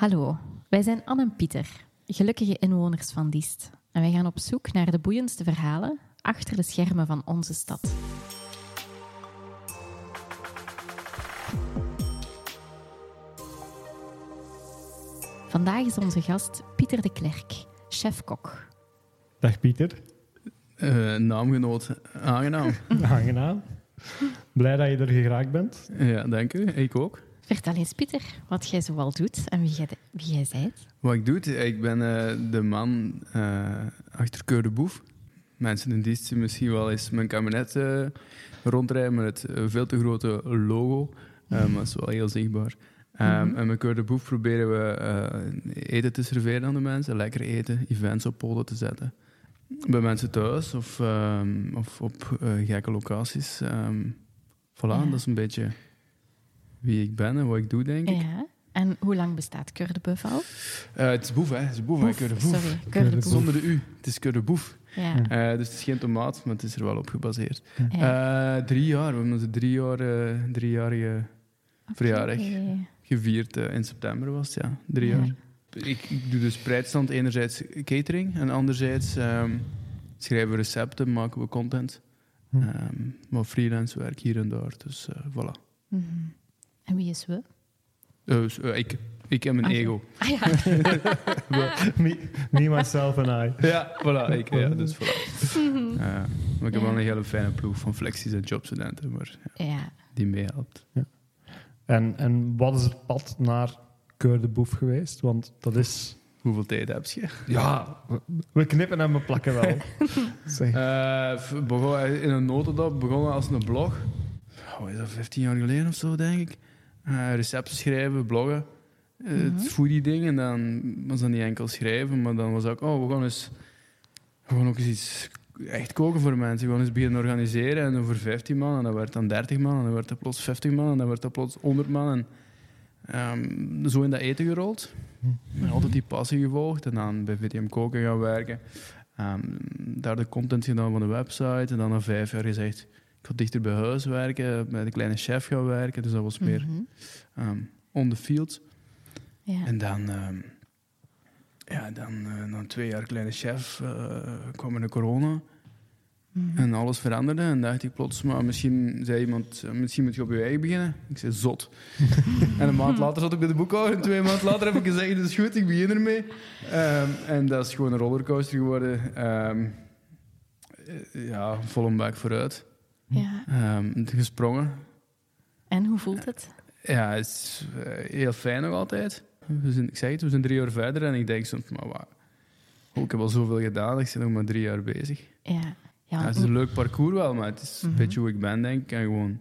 Hallo, wij zijn Anne en Pieter, gelukkige inwoners van Diest. En wij gaan op zoek naar de boeiendste verhalen achter de schermen van onze stad. Vandaag is onze gast Pieter de Klerk, chef-kok. Dag Pieter, Eh, naamgenoot, aangenaam. aangenaam. Blij dat je er geraakt bent. ja, dank u. Ik ook. Vertel eens, Pieter, wat jij zoal doet en wie jij, wie jij bent. Wat ik doe, ik ben eh, de man eh, achter Keur de Boef. Mensen in dienst misschien wel eens mijn kabinet eh, rondrijden met het veel te grote logo. Eh, maar het is wel heel zichtbaar. Ehm, Mhm. En met Keur de Boef proberen we eten te serveren aan de mensen. Lekker eten, events op poten te zetten. Bij mensen thuis of, ehm, of op gekke locaties. Ehm voilà, Ja. dat is een beetje wie ik ben en wat ik doe, denk ik. Ja. En hoe lang bestaat Keur de Buff al? Eh, het is boef, hè. Het is boef. Boef, Keur de boef. Sorry, Keur de Boef. Zonder de U. Het is Keur de boef. Ja. Eh, dus het is geen tomaat, maar het is er wel op gebaseerd. Ja. Eh, drie jaar. We hebben onze drie jaar, eh, driejarige verjaardag Oké. gevierd. in september was het, ja. Drie Ja. jaar. Ik, ik doe dus spreidstand. Enerzijds catering en anderzijds ehm, schrijven we recepten, maken we content. Hm. Ehm maar freelance werk hier en daar. Dus voilà. Mhm. En wie is we? Eh, eh, ik, ik en mijn Ah, ego. Ah ja, me, me, myself en I. Ja, voilà. Ik, ja, dus voilà. Ja, maar ik heb Ja. wel een hele fijne ploeg van flexies en jobstudenten, maar ja, ja. die meehelpt. En, en wat is het pad naar Keur de Boef geweest? Want dat is... Hoeveel tijd heb je? Ja, we- knippen en we plakken wel. Zeg. Eh, v- begon, in een notendop begonnen als een blog. Oh, is dat 15 jaar geleden of zo, denk ik. Eh, recepten schrijven, bloggen. Eh, Mhm. Het foodie-ding. En dan was dat niet enkel schrijven, maar dan was ook... Oh, we gaan, eens, we gaan ook eens iets echt koken voor mensen. We gaan eens beginnen organiseren. En dan voor 15 man. En dan werd dan 30 man. En dan werd dat plots 50 man. En dan werd dat plots 100 man. En ehm, zo in dat eten gerold. En altijd die passie gevolgd. En dan bij VDM Koken gaan werken. Ehm, daar de content gedaan van de website. En dan na vijf jaar gezegd... Ik ga dichter bij huis werken. Bij de kleine chef gaan werken. Dus dat was meer ehm, on the field. Ja. En dan... ehm, ja, dan eh, na twee jaar kleine chef eh, kwam er de corona. Mhm. En alles veranderde. En dacht ik plots, maar misschien zei iemand, eh, misschien moet je op je eigen beginnen. Ik zei, zot. en een maand later zat ik bij de boekhouder. En twee maanden later heb ik gezegd, dat is goed, ik begin ermee. Ehm, en dat is gewoon een rollercoaster geworden. Eh, ja, vol een bak vooruit. Ja. Ehm, gesprongen. En hoe voelt het? Ja, het is eh, heel fijn nog altijd. We zijn, ik zeg het, we zijn drie jaar verder. En ik denk soms, maar wat? Oh, ik heb al zoveel gedaan, ik ben nog maar drie jaar bezig. Ja. Ja, het is een leuk parcours wel, maar het is een Mhm. beetje hoe ik ben, denk ik. En gewoon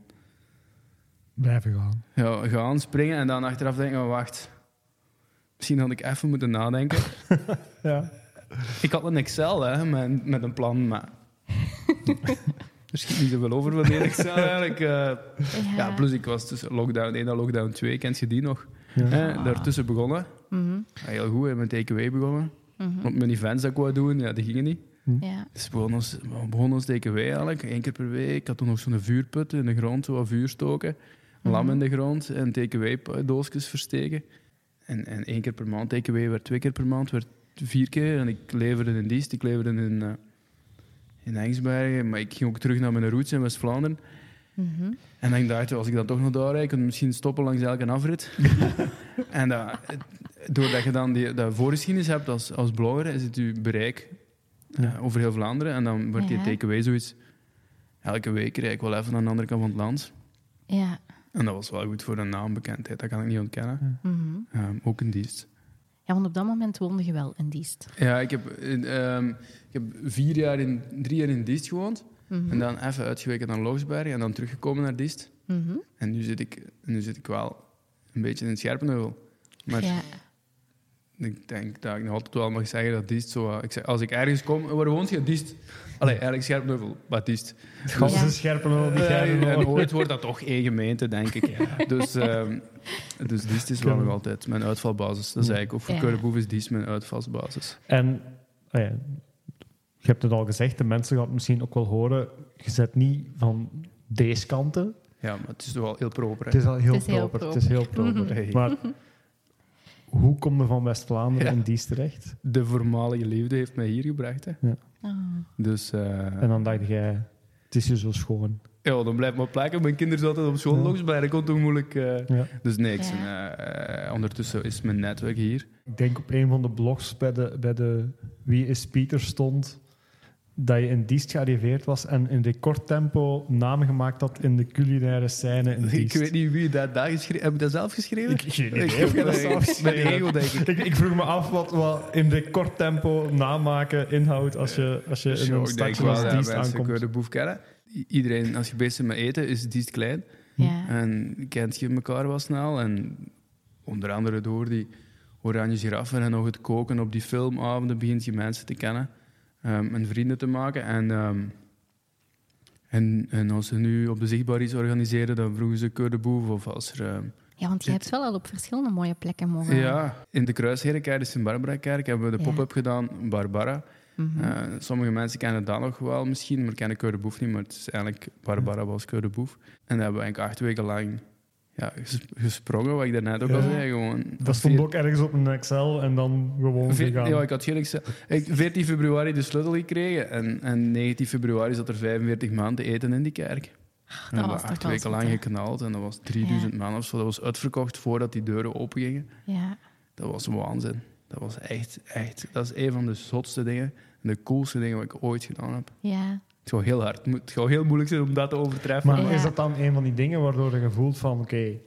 Blijven gaan. ja, gaan springen en dan achteraf denken, oh, wacht. Misschien had ik even moeten nadenken. Ja. ik had een Excel hè, met, met een plan, maar... er schiet niet zoveel over van Excel eigenlijk. eh. ja. ja, plus ik was tussen lockdown 1 en lockdown 2, kent je die nog? Ja. Hè, daartussen begonnen. Mhm. Ja, heel goed, hè, met TKW begonnen. Mhm. Want mijn events dat ik wou doen, ja, die gingen niet. Ja. Dus we begonnen als, we begonnen als TKW eigenlijk, één keer per week. Ik had toen nog zo'n vuurput in de grond, zo wat vuur stoken. Lam Mhm. in de grond en TKW-doosjes versteken. En, en één keer per maand, TKW werd twee keer per maand, werd vier keer. En ik leverde in Diest, ik leverde in, eh in Engsbergen. Maar ik ging ook terug naar mijn roots in West-Vlaanderen. Mhm. En dan dacht ik, als ik dan toch nog daar rijd, kan ik misschien stoppen langs elke afrit. en dat, doordat je dan die, dat voorgeschiedenis hebt als, als blogger, is het je bereik eh, over heel Vlaanderen. En dan wordt Ja. die TKW zoiets... Elke week rijd ik wel even aan de andere kant van het land. Ja. En dat was wel goed voor een naambekendheid, dat kan ik niet ontkennen. Mhm. Ehm, ook in dienst. Ja, want op dat moment woonde je wel in Diest. Ja, ik heb, in, ehm, ik heb vier jaar in, drie jaar in Diest gewoond. Mhm. En dan even uitgeweken naar Logsberg en dan teruggekomen naar Diest. Mhm. En nu zit ik, nu zit ik wel een beetje in Scherpenheuvel. Maar Ja. ik denk dat ik nog altijd wel mag zeggen dat Diest zo... Ik zeg, als ik ergens kom... Waar woont je? Diest. Allee, eigenlijk Diest. Het gas Ja. dan die Eh, en ooit wordt dat toch één gemeente, denk ik. Dus, ehm, dus Diest is wel nog altijd mijn uitvalbasis. Dat is eigenlijk ook voor Ja. Keurboef is Diest mijn uitvalsbasis. En oh ja, je hebt het al gezegd, de mensen gaan het misschien ook wel horen. Je zet niet van deze kanten. Ja, maar het is toch wel heel proper. hè? Het is al heel Het is heel proper. Het is heel proper. Hey. Maar hoe kom je van West-Vlaanderen Ja. in Diest terecht? De voormalige liefde heeft mij hier gebracht. Hè. Oh. Dus eh, En dan dacht jij, het is hier zo schoon. ja, dan blijft maar plakken. Mijn kinderen zaten op school nog bij. Dat kon toch moeilijk... eh, Ja. Dus nee, ik Ja. ben, eh, eh, ondertussen is mijn netwerk hier. Ik denk op een van de blogs bij de, bij de Wie is Pieter stond dat je in Diest gearriveerd was en in recordtempo namen gemaakt had in de culinaire scène in Ik weet niet wie dat daar geschreven Heb ik dat zelf geschreven? Ik, geen idee Ik- jij dat ik- zelf Met geschreven ego, denk ik. ik, ik vroeg me af wat, wat in recordtempo namaken inhoudt als je, als je in een ik denk stadje als dat Diest mensen aankomt. de boef kennen. Iedereen, als je bezig bent met eten, is Diest klein. Ja. En kent je elkaar wel snel. En onder andere door die oranje giraffen en nog het koken op die filmavonden begint je mensen te kennen ehm, en vrienden te maken. En, ehm, en, en als ze nu op de zichtbaar iets organiseren, dan vroegen ze Keur de Boef. Of als er... ehm, ja, want je Dit- hebt wel al op verschillende mooie plekken mogen. ja, in de Kruisherenkerk, de Sint-Barbara-kerk, hebben we de Ja. pop-up gedaan, Barbara. Mhm. Eh, sommige mensen kennen dat nog wel misschien, maar kennen Keur de Boef niet. Maar het is eigenlijk Barbara was Keur de Boef. En daar hebben we eigenlijk acht weken lang ja, ges- gesprongen, wat ik daarnet ook al Ja. zei. Gewoon, Dat stond ook ergens op een Excel en dan gewoon Veer- gegaan. ja, ik had geen Excel. Ik 14 februari de sleutel gekregen en, en 19 februari zat er 45 man te eten in die kerk. en we was hebben toch acht wel weken lang geknald en dat was 3000 man of zo. Dat was uitverkocht voordat die deuren open gingen. Ja. Dat was waanzin. Dat was echt, echt... Dat is een van de zotste dingen en de coolste dingen wat ik ooit gedaan heb. ja. Het zou heel hard, het heel moeilijk zijn om dat te overtreffen. Maar Ja. is dat dan een van die dingen waardoor je voelt van, oké,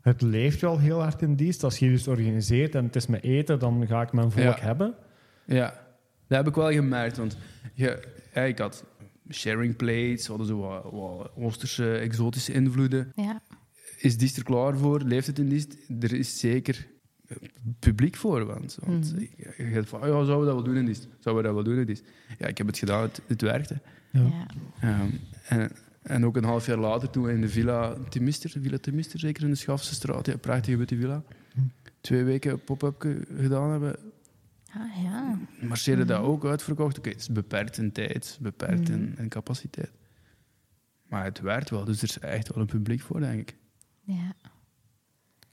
het leeft wel heel hard in Diest. Als je dus organiseert en het is met eten, dan ga ik mijn volk Ja. hebben. Ja, dat heb ik wel gemerkt. Want je, ja, ik had sharing plates, hadden zo wat, wat Oosterse exotische invloeden. ja. Is Diest er klaar voor? Leeft het in Diest? Er is zeker publiek voor. Want, want Mhm. je je gaat van, oh ja, zouden we dat wel doen in Diest? Zouden we dat wel doen in Diest? Ja, ik heb het gedaan, het, het werkte. Ehm, en, en ook een half jaar later, toen we in de Villa Timister, Villa Timister zeker in de Schafse straat, ja, prachtige witte villa, Hm. twee weken pop-up ge- gedaan hebben, Ah, ja. marcheerde dat Mhm. ook uitverkocht. Oké, het is beperkt in tijd, beperkt in, Mhm. in capaciteit. Maar het werkt wel, dus er is echt wel een publiek voor, denk ik. Ja.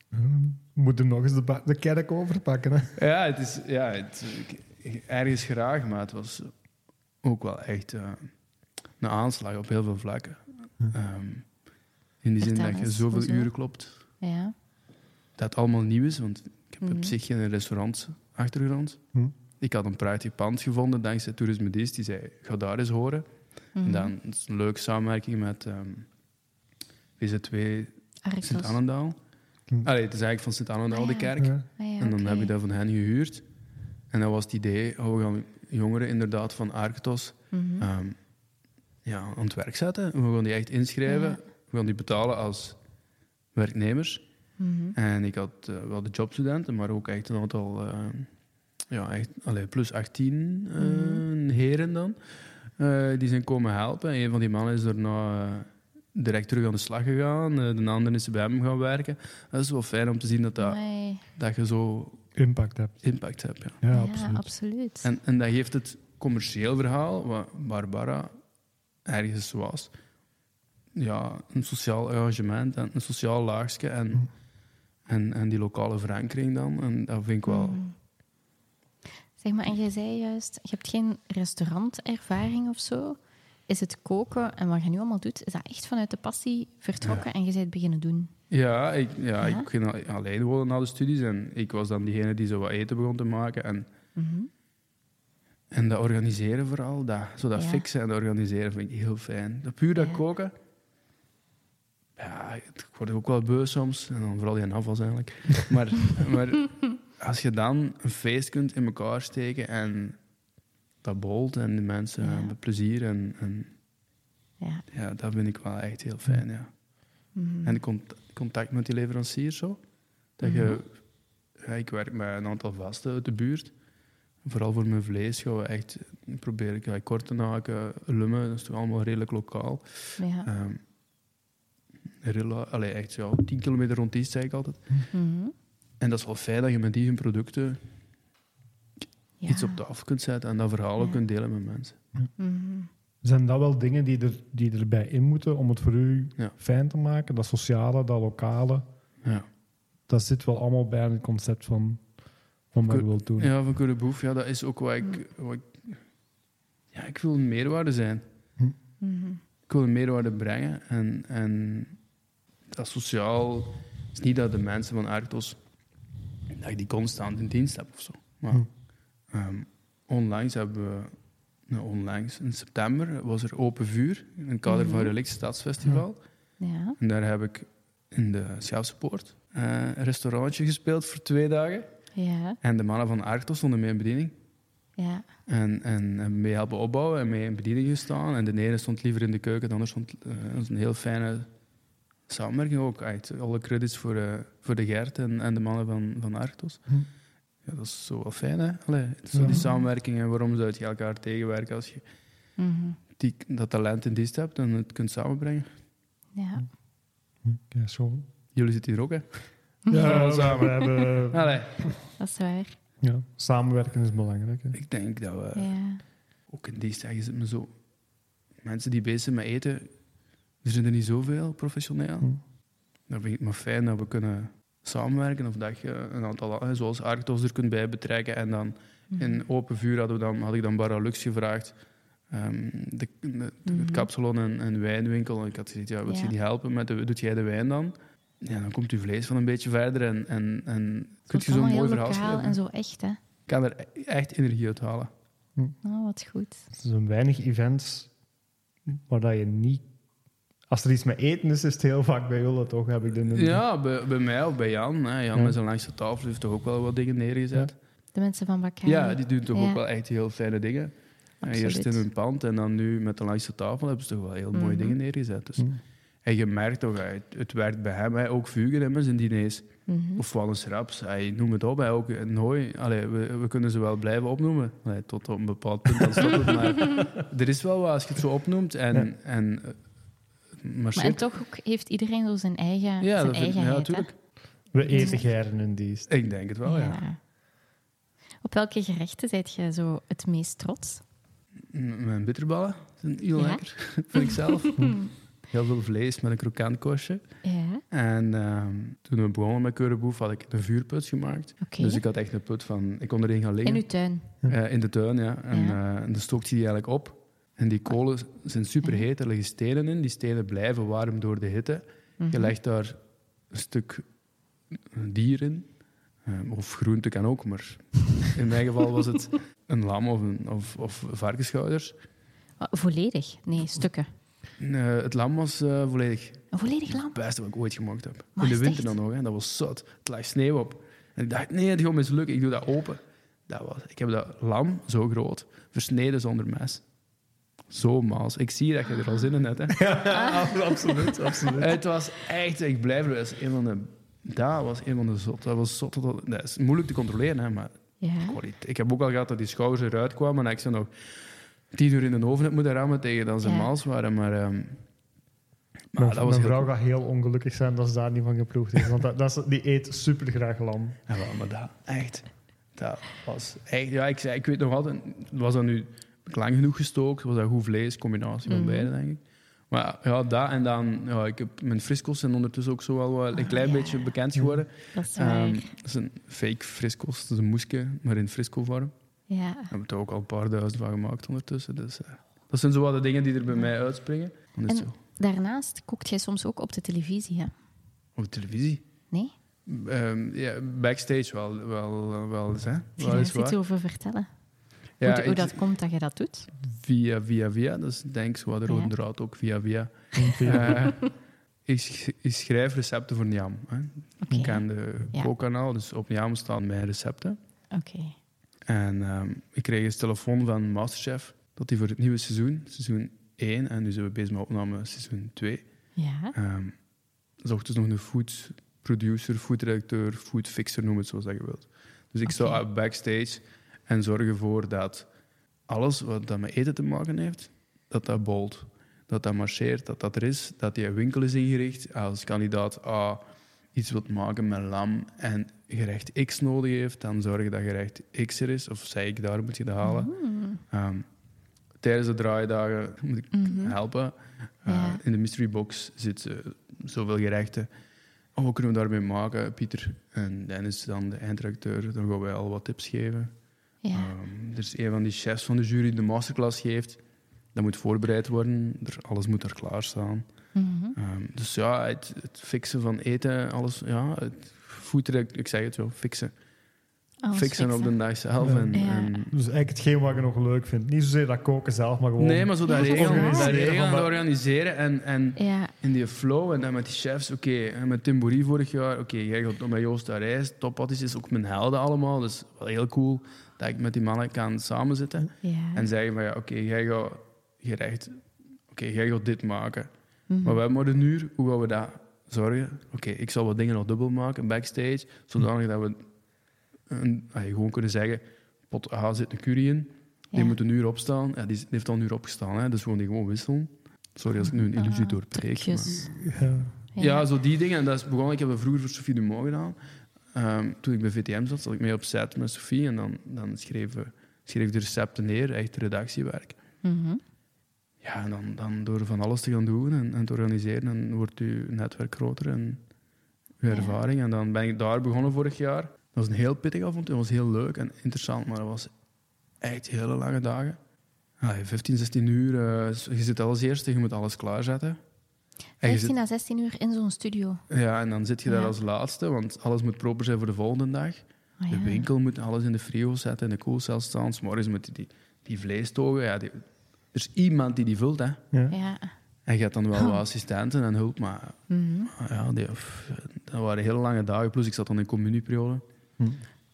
We moeten nog eens de, de kerk overpakken. Hè? Ja, het is ja, het, ergens graag, maar het was ook wel echt eh, een aanslag op heel veel vlakken. Hm. Ehm, in die zin dat je zoveel hoezo? uren klopt. Ja. Dat het allemaal nieuw is, want ik heb Mhm. op zich geen restaurantachtergrond. Hm. Ik had een prachtig pand gevonden dankzij Toerisme Diest. Die zei, ga daar eens horen. Mhm. En dan het is een leuke samenwerking met ehm VZ2 Arcos. Sint-Annendaal. Allee, het is eigenlijk van Sint-Annendaal, Ah, de kerk. Ja. Ah, ja, En dan heb ik dat van hen gehuurd. En dat was het idee, oh, we gaan jongeren inderdaad van Arctos Mhm. Ja, aan het werk zetten. We gaan die echt inschrijven. Ja. We gaan die betalen als werknemers. Mhm. En ik had eh, wel de jobstudenten, maar ook echt een aantal, eh, ja, echt, allee, plus 18 eh, Mhm. heren dan. Eh, die zijn komen helpen. Een van die mannen is daarna eh, direct terug aan de slag gegaan. De andere is bij hem gaan werken. Dat is wel fijn om te zien dat, dat, dat je zo Impact hebt. impact hebt. Ja. Ja, Ja, absoluut. absoluut. En, en dat geeft het commercieel verhaal, wat Barbara ergens was. Ja, een sociaal engagement en een sociaal laagje en, Mm. en, en die lokale verankering dan. En dat vind ik wel... Mhm. Zeg maar, en jij zei juist, je hebt geen restaurantervaring of zo. Is het koken en wat je nu allemaal doet, is dat echt vanuit de passie vertrokken en je bent het beginnen doen? Ja, ik, ja, Ja? ik ging al- alleen wonen na de studies en ik was dan diegene die zo wat eten begon te maken. En, Mhm. En dat organiseren vooral, dat, zo dat Ja. fixen en dat organiseren vind ik heel fijn. Dat puur dat Ja. koken, ja, ik word ook wel beu soms. En dan vooral die afwas eigenlijk. Maar, maar als je dan een feest kunt in elkaar steken en dat bolt en de mensen Ja. hebben plezier en, en Ja. ja, dat vind ik wel echt heel fijn, ja. Mhm. En cont- contact met die leverancier zo. Dat je, ja, ik werk met een aantal vasten uit de buurt. Vooral voor mijn vlees gaan we echt proberen ja, kort te maken. Lummen, dat is toch allemaal redelijk lokaal. ja. Ehm Rilla, allee, echt ja, 10 kilometer rond die zeg ik altijd. Mhm. En dat is wel fijn dat je met die hun producten Ja. iets op tafel kunt zetten en dat verhaal ook Ja. kunt delen met mensen. Mhm. Zijn dat wel dingen die, er, die erbij in moeten om het voor u Ja. fijn te maken? Dat sociale, dat lokale? Ja. dat zit wel allemaal bij het concept van, van wat doen. Ja, van Code Boef, ja, dat is ook wat ik, wat ik... Ja, ik wil een meerwaarde zijn. Mhm. Ik wil een meerwaarde brengen. En, en dat sociaal... Het is niet dat de mensen van Arctos... Dat ik die constant in dienst heb of zo. Maar Hm. ehm, onlangs hebben we... Nou, onlangs, in september, was er Open Vuur. In het kader van Mhm. Relict Stadsfestival. Ja. En daar heb ik in de Schouwspoort eh een restaurantje gespeeld voor twee dagen. Ja. En de mannen van Arctos stonden mee in bediening. Ja. En, en hebben mee helpen opbouwen en mee in bediening gestaan. En de ene stond liever in de keuken, de ander stond... eh, dat is een heel fijne samenwerking ook. Alle credits voor, eh, voor de Gert en, en de mannen van, van Arctos. Hm. Ja, dat is zo wel fijn, hè? Allee, zo Ja. die samenwerking en waarom zou je elkaar tegenwerken als je Mhm. die, dat talent in dienst hebt en het kunt samenbrengen. Ja. Hm, Ja, zo. Jullie zitten hier ook, hè? Ja, samen. hebben, Allee, Dat is waar. ja, samenwerken is belangrijk. Hè. ik denk dat we... Ja. Ook in dienst, ja, je zit me zo... Mensen die bezig zijn met eten, er zijn er niet zoveel professioneel. Hm. Dan vind ik het maar fijn dat we kunnen samenwerken. Of dat je een aantal, zoals Arctos, er kunt bij betrekken. En dan Mhm. in open vuur hadden we dan, had ik dan Baralux gevraagd. ehm, de, de- de- het kapsalon en, en wijnwinkel. Ik had gezegd, ja, wat Ja. je die helpen met de, doet jij de wijn dan? Ja, dan komt uw vlees van een beetje verder en, en, en Het kun je zo'n allemaal mooi heel verhaal schrijven. en zo echt, hè. Ik kan er echt energie uit halen. Oh, wat goed. Er zijn weinig events waar dat je niet... Als er iets met eten is, is het heel vaak bij jullie toch, heb ik de. Ja, bij, bij mij of bij Jan. Hè. Jan Ja. met zijn langste tafel heeft toch ook wel wat dingen neergezet. De mensen van Bakari. Ja, die doen toch Ja. ook wel echt heel fijne dingen. En Absoluut. Eerst in hun pand en dan nu met de langste tafel hebben ze toch wel heel mooie Mhm. dingen neergezet. Dus. Hm. En je merkt toch, het, het werkt bij hem. Ook vuurgrim zijn diners. Mhm. Of Wallis Raps. Hij noem het op. Ook Nooi. Allee, we, we kunnen ze wel blijven opnoemen. Allee, tot op een bepaald punt dan stopt het. Maar er is wel wat als je het zo opnoemt. En, Ja. en, eh, maar Maar en toch ook heeft iedereen zo zijn eigen, Ja, zijn dat vind, ja, natuurlijk. We eten geiren in dienst. Ik denk het wel, ja. Ja. Op welke gerechten zijt je zo het meest trots? M- Mijn bitterballen zijn heel Ja? lekker, vind ik zelf. Heel veel vlees met een krokant korstje. Ja, En ehm, toen we begonnen met Keurenboef had ik een vuurput gemaakt. Dus ik had echt een put van... Ik kon erin gaan liggen. In uw tuin. Eh, in de tuin, ja. En, Ja. eh, en dan stookt je die eigenlijk op. En die kolen zijn superheet. Er liggen stenen in. Die stenen blijven warm door de hitte. Je Mhm. legt daar een stuk dier in. Eh, of groente kan ook, maar in mijn geval was het een lam of, een, of, of varkensschouders. Oh, volledig? Nee, stukken. Het lam was eh, volledig Een volledig lam? het beste wat ik ooit gemaakt heb. Maar in de winter echt? dan nog, hè. dat was zot. Het lag sneeuw op. En ik dacht, nee, het gaat mislukken. Ik doe dat open. Dat was, ik heb dat lam, zo groot, versneden zonder mes. Zo maals. Ik zie dat je er al zin in hebt. Hè. absoluut, absoluut. Het was echt, ik blijf er, dat is een van de, dat was een van de zot. Dat was zot. Dat, dat is moeilijk te controleren, hè, maar Ja. Ik heb ook al gehad dat die schouders eruit kwamen en dat ik ze nog tien uur in de oven heb moeten rammen tegen dat ze Ja. maals waren. Maar, ehm, maar Mijn, dat was mijn heel vrouw goed. gaat heel ongelukkig zijn dat ze daar niet van geproefd heeft. Want dat, dat is, die eet super graag lam. Ja, maar dat, echt. Dat was echt... Ja, ik, zei, ik weet nog altijd... Was dat nu lang genoeg gestookt? Was dat goed vlees? Combinatie van Mhm. beide, denk ik. Maar ja, dat en dan... Ja, ik heb, mijn frisco's zijn ondertussen ook zo wel wat, een Ah, klein ja. beetje bekend geworden. Dat is. Ehm, dat is een fake frisco's. Dat is een moeske, maar in frisco-vorm. Ja. Daar hebben we er ook al een paar duizend van gemaakt ondertussen. Dus, eh, dat zijn zo wat de dingen die er bij mij uitspringen. En- zo. Daarnaast kookt jij soms ook op de televisie, hè? Op de televisie. Nee? Ehm, ja, backstage wel, wel, wel eens, hè. Kun je daar iets over vertellen? Ja, hoe, hoe ik- dat komt dat je dat doet? Via, via, via. Dat is denk ik zo wat de rode Ja. draad ook, via, via. Eh, ik, sch- ik schrijf recepten voor Njam. Hè. Ik ken de Ja. kookkanaal, dus op Njam staan mijn recepten. Oké. En ehm, ik kreeg eens telefoon van Masterchef dat hij voor het nieuwe seizoen, seizoen 1, en nu zijn we bezig met opname seizoen 2, Ja. ehm zocht dus nog een food producer, food redacteur, food fixer, noem het zoals dat je wilt. Dus ik Oké. zou backstage en zorg ervoor dat alles wat dat met eten te maken heeft, dat dat bolt. Dat dat marcheert, dat dat er is, dat die winkel is ingericht. Als kandidaat A iets wilt maken met lam en gerecht X nodig heeft, dan zorg je dat gerecht X er is. Of zei ik, daar moet je dat halen. Mm. Ehm, tijdens de draaidagen moet ik Mhm. helpen. Eh, Ja. In de mystery box zitten zoveel gerechten. oh, wat kunnen we daarmee maken, Pieter? En Dennis, dan de eindredacteur, dan gaan wij al wat tips geven. Ja. Ehm, er is een van die chefs van de jury die de masterclass geeft. Dat moet voorbereid worden, er, alles moet er klaar Mhm. Ehm, dus ja, het, het fixen van eten, alles, ja, het voeteren, ik zeg het wel, fixen. Alles fixen op de dag zelf. Ja. En, Ja. en- Dus eigenlijk hetgeen wat je nog leuk vindt. Niet zozeer dat koken zelf, maar gewoon... nee, maar zo dat Ja, regelen, dat organiseren regelen en dat- organiseren en, en Ja, in die flow en dan met die chefs, oké, en met Tim Boerie vorig jaar, oké, jij gaat met Joost daar reis, topatties is ook mijn helden allemaal, dus wel heel cool dat ik met die mannen kan samenzitten ja. en zeggen van ja, oké, jij gaat gerecht, oké, jij gaat dit maken, Mhm. maar we hebben maar een uur, hoe gaan we dat zorgen? Oké, ik zal wat dingen nog dubbel maken, backstage, zodanig dat we een, ah, gewoon kunnen zeggen, pot A zit een curry in, die Ja. moet een uur opstaan, ja, die, heeft al een uur opgestaan, hè, dus gaan die gewoon wisselen. Sorry als ik nu een illusie Ah, doorbreek. maar- trucjes. Ja. ja. zo die dingen. En dat is begonnen. Ik heb dat vroeger voor Sophie Dumont gedaan. Ehm, toen ik bij VTM zat, zat ik mee op set met Sophie. En dan, dan schreef, schreef de recepten neer, echt redactiewerk. Mhm. Ja, en dan, dan door van alles te gaan doen en, en te organiseren, dan wordt je netwerk groter en je ervaring. En dan ben ik daar begonnen vorig jaar. Dat was een heel pittig avontuur. Dat was heel leuk en interessant, maar dat was echt hele lange dagen. Ja, 15, 16 uur. eh, je zit als eerste, je moet alles klaarzetten. En je 15 à 16 uur in zo'n studio. Ja, en dan zit je daar Ja. als laatste, want alles moet proper zijn voor de volgende dag. Ah, De winkel moet alles in de frigo zetten, in de koelcel staan. 's morgens moet die, die vleestogen, ja, die, er is iemand die die vult, hè. Ja. Ja. En je hebt dan wel wat assistenten en hulp, maar Mhm. ja, die, pff, dat waren hele lange dagen. Plus, ik zat dan in communieperiode,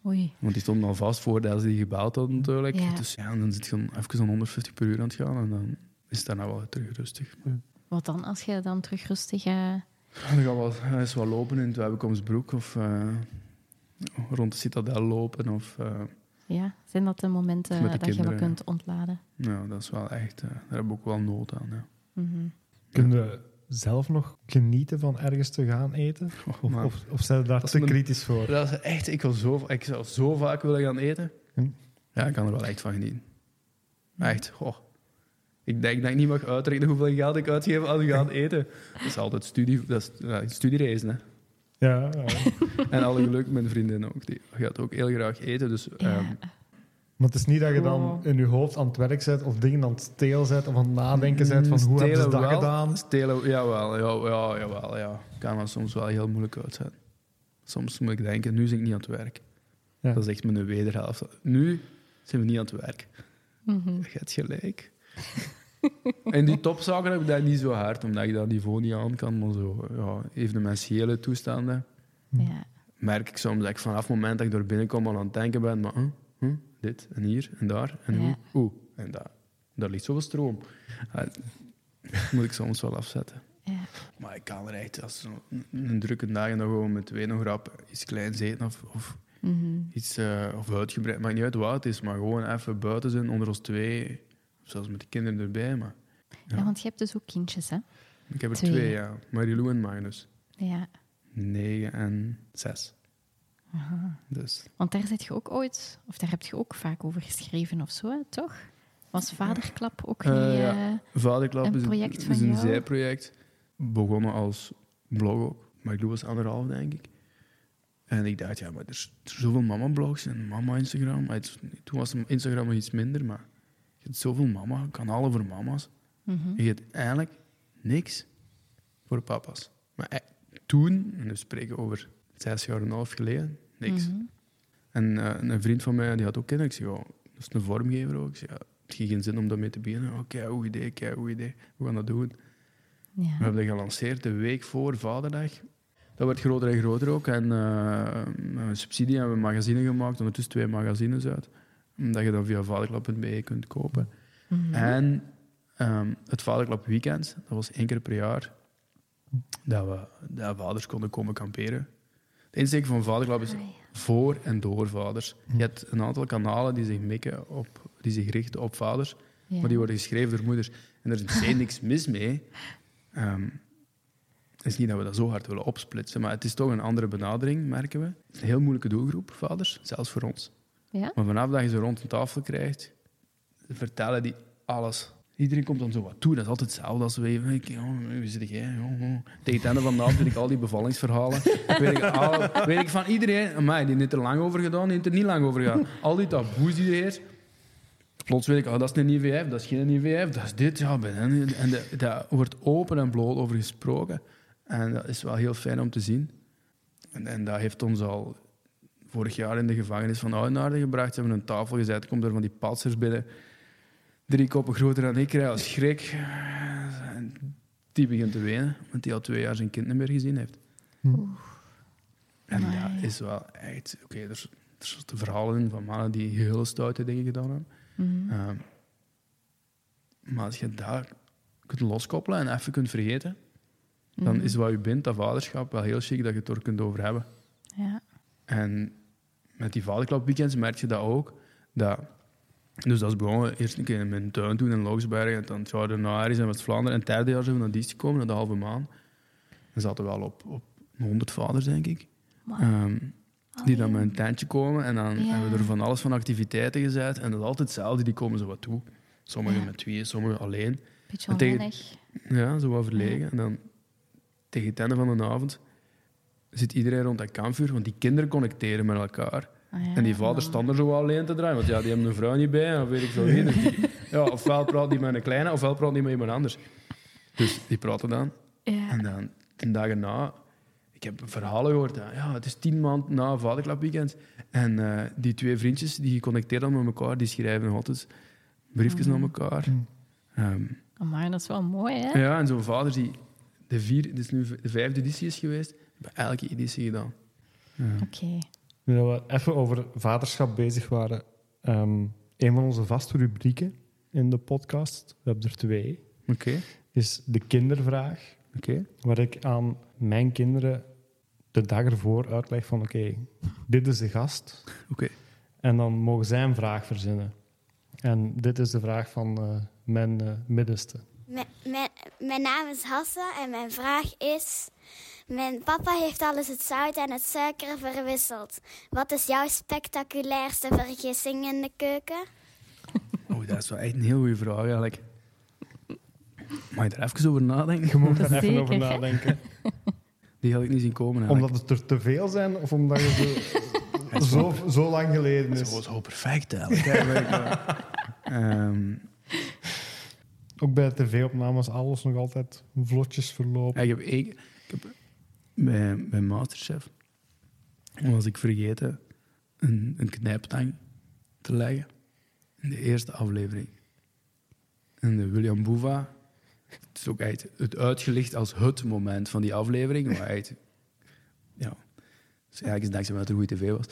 Oei. want die stonden al vast voordat ze die gebouwd hadden natuurlijk. Ja. Dus ja, en dan zit je dan even aan 150 per uur aan het gaan en dan is het daarna wel terug rustig. Wat dan als je dan terug rustig... eh, En dan gaan we wel eens wat lopen in het Webbekomstbroek of eh, rond de citadel lopen of... eh, ja, zijn dat de momenten de dat je wat kunt ontladen? Ja, dat is wel echt... eh, daar heb ik ook wel nood aan, ja. Mhm. Kun je zelf nog genieten van ergens te gaan eten? Oh, Of, man. of, of zijn je daar Dat is te kritisch voor? Dat is echt... Ik, wil zo, ik zou zo vaak willen gaan eten. Hm. Ja, ik kan er wel echt van genieten. Echt, goh. Ik denk dat ik niet mag uitrekenen hoeveel geld ik uitgeef als ik ga eten. Dat is altijd studie, dat is, ja, studiereizen, hè. Ja, ja. En alle geluk, mijn vriendin ook. Die gaat ook heel graag eten, dus... Ja. Maar het is niet dat je dan Wow. in je hoofd aan het werk bent of dingen aan het stelen bent of aan het nadenken bent van hoe hebben ze stelen dat wel, gedaan? Stelen, jawel, ja, ja, jawel, ja. Kan er soms wel heel moeilijk uitzetten. Soms moet ik denken, nu ben ik niet aan het werk. Ja. Dat is echt mijn wederhelft. Nu zijn we niet aan het werk. Mhm. Je hebt gelijk. en die topzaken heb ik dat niet zo hard, omdat ik dat niveau niet aan kan. Maar zo, ja, evenementiële toestanden Ja. merk ik soms dat ik vanaf het moment dat ik door binnenkom al aan het denken ben, maar huh, dit en hier en daar en hoe, oeh, en daar. Daar ligt zoveel stroom. Ah, moet ik soms wel afzetten. Ja. Maar ik kan er echt, als een, een drukke dag en dan gewoon met twee nog rap iets kleins eten of, of Mhm. iets uh, of uitgebreid. Maakt niet uit wat het is, maar gewoon even buiten zijn onder ons twee. Zelfs met de kinderen erbij. Maar Ja. Ja. want je hebt dus ook kindjes, hè? ik heb er Twee. twee, ja. Marilou en Magnus. Ja. Negen en zes. Aha. Dus Want daar zit je ook ooit, of daar heb je ook vaak over geschreven of zo, hè, toch? Was Vaderklap ook Eh, niet... ja. eh, Vaderklap Een is, project is van een jou? zijproject. Begonnen als blog ook. Maar ik doe was anderhalf, denk ik. En ik dacht, ja, maar er is, is zoveel mama-blogs en mama-Instagram. Het- Toen was Instagram nog iets minder, maar je hebt zoveel mama, kanalen voor mama's. mhm. En je hebt eigenlijk niks voor papa's. Maar eh, toen, en we spreken over zes jaar en een half geleden, niks. Mhm. En eh, een vriend van mij die had ook kinderen. Ik zei, ja, dat is een vormgever ook. Ik zei, ja, het heeft geen zin om daarmee te beginnen. Oké, goed idee, kei goed idee. We gaan dat doen. We Ja. hebben dat gelanceerd de week voor Vaderdag. Dat werd groter en groter ook. En een subsidie hebben we magazine gemaakt. Ondertussen twee magazines uit. Dat je dan via vaderklap.be kunt kopen. Mhm. En ehm, het Vaderklap Weekend, dat was één keer per jaar. Dat, we, dat vaders konden komen kamperen. De insteek van Vaderklap is voor en door vaders. Je hebt een aantal kanalen die zich mikken op, die zich richten op vaders, Ja. maar die worden geschreven door moeders. En er is meteen niks mis mee. Ehm, het is niet dat we dat zo hard willen opsplitsen, maar het is toch een andere benadering, merken we. Het is een heel moeilijke doelgroep, vaders, zelfs voor ons. Ja? Maar vanaf dat je ze rond een tafel krijgt, vertellen die alles. Iedereen komt dan zo wat toe. Dat is altijd hetzelfde als we even... ik, Oh, wie zit jij? Tegen het einde van de avond weet ik al die bevallingsverhalen. weet, ik, al- weet ik van iedereen... Amai, die heeft er lang over gedaan, die heeft er niet lang over gedaan. Al die taboes die er is. Plots weet ik, oh, dat is een IVF, dat is geen IVF, dat is dit. Ja, bij hen. en daar wordt open en bloot over gesproken. En dat is wel heel fijn om te zien. En, en dat heeft ons al vorig jaar in de gevangenis van Oudenaarde gebracht. Ze hebben een tafel gezet, komt er van die patsers binnen. Drie koppen groter dan ik, krijg als schrik. En die begint te wenen, want die al twee jaar zijn kind niet meer gezien heeft. En Amai. dat is wel echt... Oké, er, er zitten verhalen in van mannen die hele stoute dingen gedaan hebben. Mhm. Ehm, maar als je daar kunt loskoppelen en even kunt vergeten, dan Mhm. is wat je bent, dat vaderschap, wel heel chic dat je het er kunt over hebben. Ja. En met die vaderklapweekends merk je dat ook. Dat, dus dat is begonnen eerst een keer in mijn tuin toen in Logsbergen. En dan het jaar daarna ergens in West-Vlaanderen. En het derde jaar zijn we naar Diest gekomen, naar de halve maan. We zaten wel op, op 100 vaders, denk ik. Ehm, die dan met een tentje komen. En dan Ja. hebben we er van alles van activiteiten gezet. En dat is altijd hetzelfde, die komen zo wat toe. Sommigen Ja. met tweeën, sommigen alleen. Beetje En onwennig. Ja, zo wat verlegen. En dan tegen het einde van de avond zit iedereen rond dat kampvuur, want die kinderen connecteren met elkaar. Ah, ja. En die vader stond er zo wel alleen te draaien, want ja, die hebben een vrouw niet bij, of weet ik veel wie. Dus die- ja, ofwel praat die met een kleine, ofwel praat die met iemand anders. Dus die praten dan. Ja. En dan, tien dagen na, ik heb verhalen gehoord, hè. ja, het is tien maanden na vaderklapweekend. En eh, die twee vriendjes, die geconnecteerd dan met elkaar, die schrijven nog altijd briefjes naar elkaar. Ehm, Amai, dat is wel mooi, hè? ja, en zo'n vader die de, vier, dit is nu de vijfde editie is geweest, bij elke editie gedaan. Ja. Oké. Nu dat we even over vaderschap bezig waren. ehm, een van onze vaste rubrieken in de podcast, we hebben er twee, Oké, is de kindervraag. oké. Waar ik aan mijn kinderen de dag ervoor uitleg van oké, dit is de gast. Oké. En dan mogen zij een vraag verzinnen. En dit is de vraag van eh, mijn eh, middenste. Mijn, mijn, mijn naam is Hassa en mijn vraag is... Mijn papa heeft alles het zout en het suiker verwisseld. Wat is jouw spectaculairste vergissing in de keuken? Oh, dat is wel echt een heel goede vraag eigenlijk. Mag je er even over nadenken? Je moet daar even Zeker, over hè? nadenken. Die had ik niet zien komen eigenlijk. Omdat het er te veel zijn of omdat je zo, zo, zo lang geleden is. Zo, zo perfect eigenlijk. hè, weet ik wel. Ehm, Ook bij de tv-opnames alles nog altijd vlotjes verlopen. Ja, ik heb, één- ik heb bij, bij Masterchef was ik vergeten een, een knijptang te leggen in de eerste aflevering. En de William Boeva, het is ook echt het uitgelicht als het moment van die aflevering. Waar echt, ja, dus eigenlijk is het dankzij dat er goede tv was.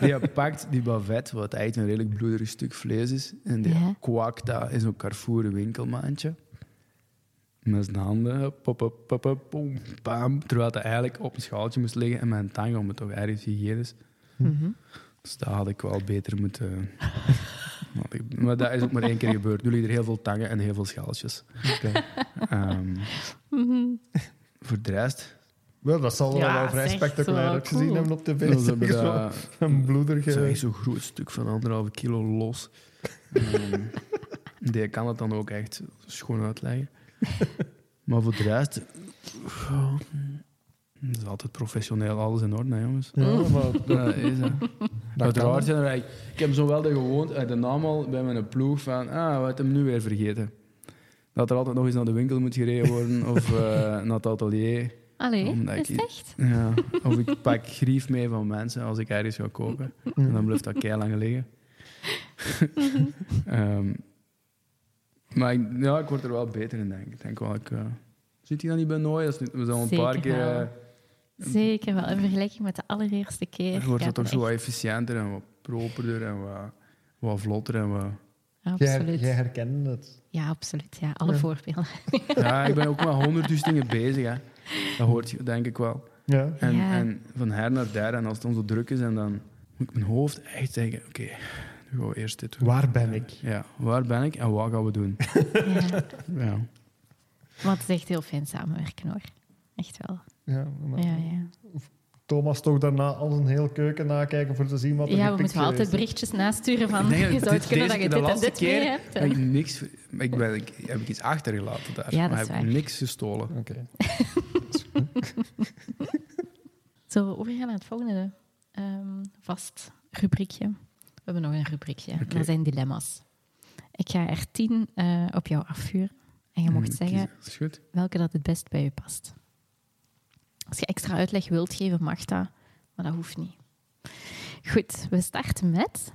Die, die pakt die bavet, wat eigenlijk een redelijk bloederig stuk vlees is, en die Ja. kwakt dat in zo'n Carrefour winkelmaandje. Met zijn handen, pop, pop, pop, pop, boem, bam. Terwijl het eigenlijk op een schaaltje moest liggen en mijn tang, om het toch ergens hygiënisch. Mhm. Dus dat had ik wel beter moeten... maar dat is ook maar één keer gebeurd. Nu liggen er heel veel tangen en heel veel schaaltjes. Ehm, Mhm. voor de rest... Wel, dat zal Ja, wel vrij spectaculair zo uitgezien cool. hebben op tv. Dat hebben Zo dat- Een bloederige... Dat is echt zo'n groot stuk van anderhalve kilo los. Ehm, die kan het dan ook echt schoon uitleggen. Maar voor de rest... Het is altijd professioneel, alles in orde, hè, jongens. Ja, maar Dat is het. dat Uiteraard zijn er eigenlijk- Ik heb zo wel de gewoonte, uit de naam al bij mijn ploeg van... Ah, wat hem nu weer vergeten? Dat er altijd nog eens naar de winkel moet gereden worden of eh, naar het atelier. Allee, Omdat is ik- echt? Ja, of ik pak grief mee van mensen als ik ergens ga koken. En dan blijft dat kei lang liggen. Ehm, maar ik, ja, ik word er wel beter in, denk ik. denk wel, ik, eh, zit hij dan niet bij nooit? Dat is niet- We zijn al een Zeker paar keer... wel. eh, Zeker wel. In vergelijking met de allereerste keer. wordt dat toch zo wat efficiënter en wat properder en wat, wat vlotter. En wat... Jij, Absoluut. jij herkende het. Ja, absoluut. Ja, alle Ja. voorbeelden. Ja, ik ben ook met honderdduizend dingen bezig. Hè. Dat hoort je, denk ik wel. Ja. En, Ja. en van her naar daar, en als het dan zo druk is, en dan moet ik mijn hoofd echt zeggen: oké, gaan we eerst dit doen. Waar ben ik? Ja, waar ben ik en wat gaan we doen? ja. Ja. Maar het is echt heel fijn samenwerken hoor. Echt wel. Ja, maar Ja, ja. Thomas toch daarna al een heel keuken nakijken voor te zien wat er Ja, we moeten wel altijd berichtjes nasturen van... Je zou dit- kunnen dat je dit en dit mee hebt. heb ik niks... Ik ben, ik, heb ik iets achtergelaten daar. Ja, dat maar is heb ik waar. niks gestolen. Oké. Zullen we overgaan naar het volgende ehm, vast rubriekje? We hebben nog een rubriekje. Oké. Dat zijn dilemma's. Ik ga er tien eh, op jou afvuren. En je mocht Hmm, zeggen kiezen. Is goed. welke dat het best bij je past. Als je extra uitleg wilt geven, mag dat, maar dat hoeft niet. Goed, we starten met